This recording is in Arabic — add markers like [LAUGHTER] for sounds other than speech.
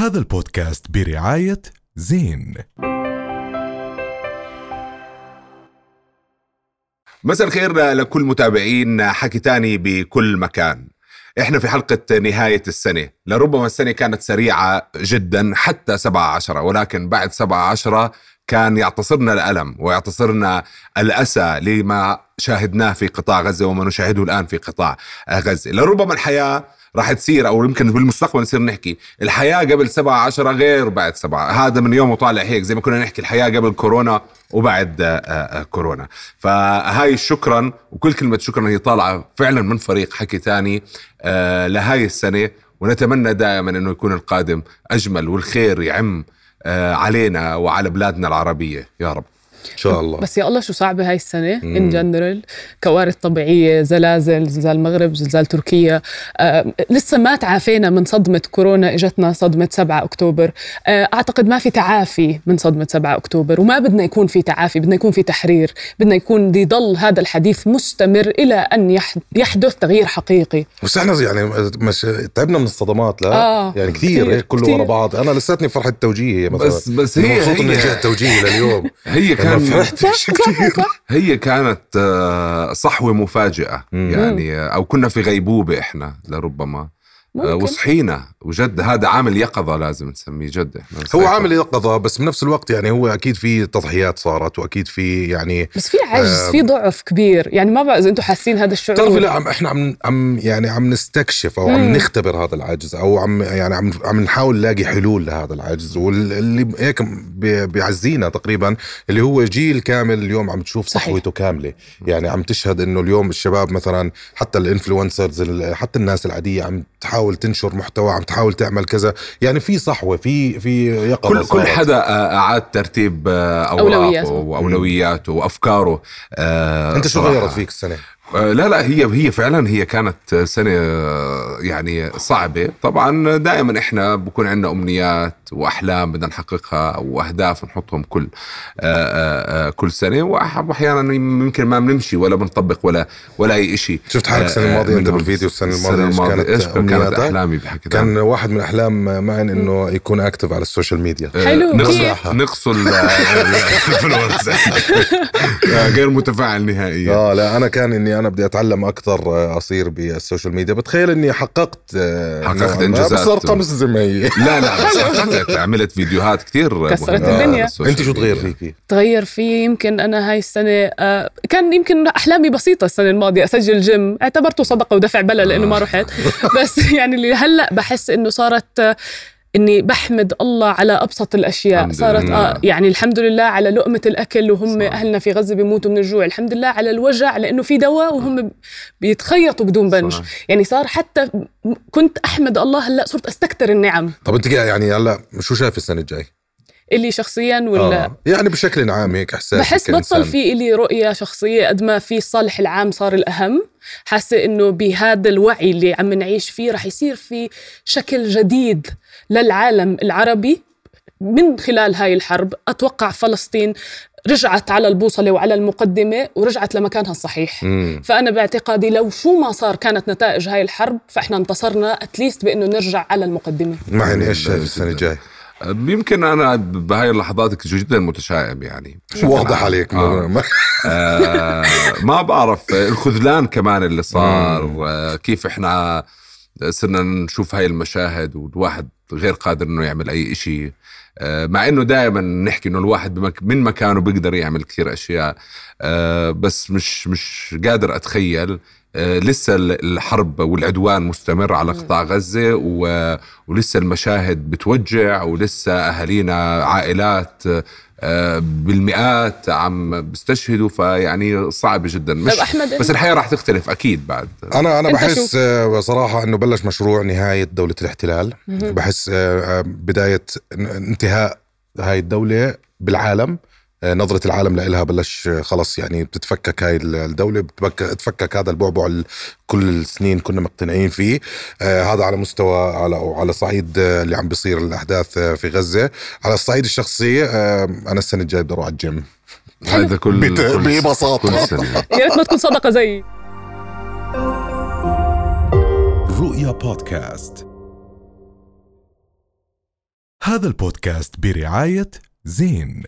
هذا البودكاست برعاية زين. مساء الخير لكل متابعين حكي تاني بكل مكان. إحنا في حلقة نهاية السنة. لربما السنة كانت سريعة جدا حتى 7 عشرة ولكن بعد 7 عشرة كان يعتصرنا الألم ويعتصرنا الأسى لما شاهدناه في قطاع غزة وما نشاهده الآن في قطاع غزة. لربما الحياة راح تصير أو يمكن بالمستقبل نصير نحكي. الحياة قبل سبعة عشرة غير بعد سبعة. هذا من يوم وطالع هيك زي ما كنا نحكي الحياة قبل كورونا وبعد آه، آه، كورونا. فهاي شكرا وكل كلمة شكرا هي طالعة فعلا من فريق حكي تاني آه، لهاي السنة. ونتمنى دائما إنه يكون القادم أجمل والخير يعم علينا وعلى بلادنا العربية. يا رب. ان شاء الله. بس يا الله شو صعبه هاي السنة ان جنرال كوارث طبيعية زلازل زلزال المغرب زلزال تركيا. آه لسه ما تعافينا من صدمة كورونا إجتنا صدمة 7 أكتوبر. آه أعتقد ما في تعافي من صدمة 7 أكتوبر وما بدنا يكون في تعافي بدنا يكون في تحرير بدنا يكون يضل هذا الحديث مستمر إلى أن يحدث تغيير حقيقي. بس إحنا يعني مش تعبنا من الصدمات لا. آه. يعني كثير هيك كله ورا بعض. أنا لساتني فرحة توجيهي مثلا بس بس هي مبسوط إني جاء توجيهي لليوم. هي كان فرحتش كثير [LAUGHS] هي كانت آه، صحوة مفاجئة. يعني آه، أو كنا في غيبوبة إحنا لربما. ممكن. وصحينا. وجد هذا عامل يقظة لازم نسميه جد. هو عامل يقظة بس بنفس الوقت يعني هو أكيد في تضحيات صارت وأكيد في يعني بس في عجز آه في ضعف كبير. يعني ما بعرف إذا أنتم حاسين هذا الشعور؟ بتعرفي لا عم إحنا عم عم يعني عم نستكشف أو عم نختبر هذا العجز أو عم يعني عم عم نحاول نلاقي حلول لهذا العجز. واللي هيك بيعزينا تقريبا اللي هو جيل كامل اليوم عم تشوف صحوته كاملة. يعني عم تشهد إنه اليوم الشباب مثلا حتى الإنفلونسرز حتى الناس العادية عم تحاول تنشر محتوى عم تحاول تعمل كذا. يعني في صحوة في في يقظة كل كل حدا أعاد ترتيب أوراقه وأولوياته وأفكاره آه أنت شو غيرت فيك السنة؟ آه، لا لا هي هي فعلا هي كانت سنة يعني صعبة. طبعا دائما إحنا بكون عندنا أمنيات وأحلام بدنا نحققها واهداف نحطهم كل آه، آه، كل سنة. واحيانا يمكن ما بنمشي ولا بنطبق ولا ولا أي شيء شفت حالك السنة الماضية انت بالفيديو السنة الماضية السنة الماضية إيش كانت, كانت أحلامي بحكي كان واحد من أحلام معن إنه يكون اكتف على السوشيال ميديا. حلو. نقصوا [LAUGHS] [LAUGHS] [LAUGHS] غير متفاعل نهائيا. آه لا أنا كان إني أنا بدي أتعلم أكثر آه، أصير بالسوشيال ميديا. بتخيل إني حققت آه، حققت إنجازات. بس ارقام زي ما هي لا لا [LAUGHS] حققت. عملت فيديوهات كثير كسرت الدنيا. أنت شو تغير فيكي؟ تغير في يمكن أنا هاي السنة آه، كان يمكن أحلامي بسيطة السنة الماضية أسجل جيم اعتبرته صدقة ودفع بلا لأنه ما رحت. بس [LAUGHS] يعني اللي هلأ بحس إنه صارت إني بحمد الله على أبسط الأشياء. صارت آه يعني الحمد لله على لقمة الأكل وهم صح. أهلنا في غزة بيموتوا من الجوع. الحمد لله على الوجع لأنه في دواء وهم بيتخيطوا بدون بنج. صح. يعني صار حتى كنت أحمد الله هلأ صرت استكتر النعم. طب أنت يعني هلأ شو شايف السنة الجاي؟ إلي شخصيا ولا آه. يعني بشكل عام هيك إحساس بحس بطل في إلي رؤية شخصية قد ما في الصالح العام صار الأهم. حاسة إنه بهذا الوعي اللي عم نعيش فيه رح يصير في شكل جديد للعالم العربي من خلال هاي الحرب. أتوقع فلسطين رجعت على البوصلة وعلى المقدمة ورجعت لمكانها الصحيح. مم. فأنا باعتقادي لو شو ما صار كانت نتائج هاي الحرب فإحنا انتصرنا أتليست بأنه نرجع على المقدمة. معني إيش شايف السنة الجاية. يمكن أنا بهاي اللحظات جدا متشائم يعني. واضح عليك. آه. [LAUGHS] آه ما بعرف الخذلان كمان اللي صار وكيف إحنا صرنا نشوف هاي المشاهد والواحد غير قادر إنه يعمل أي شيء آه مع إنه دائما نحكي إنه الواحد بمك من مكانه بيقدر يعمل كثير أشياء. آه بس مش مش قادر أتخيل آه، لسه الحرب والعدوان مستمر على قطاع غزة ولسه المشاهد بتوجع ولسه أهالينا عائلات آه، بالمئات عم بيستشهدوا فيعني صعب جدا. مش أحمد بس الحياة راح تختلف أكيد بعد. أنا أنا بحس آه، صراحة إنه بلش مشروع نهاية دولة الاحتلال. بحس بداية انتهاء هاي الدولة بالعالم. آه، نظرة العالم لها بلش آه، خلص يعني بتتفكك هاي الدولة بتفكك هذا البعبع كل السنين كنا مقتنعين فيه. آه هذا على مستوى على على صعيد آه اللي عم بيصير الأحداث آه في غزة. على الصعيد الشخصي آه أنا السنة الجاية بدي أروح على الجيم. هذا كل ببساطة. [LAUGHS] يا ريت ما تكون صدقة زيي رؤيا بودكاست. هذا البودكاست برعاية زين.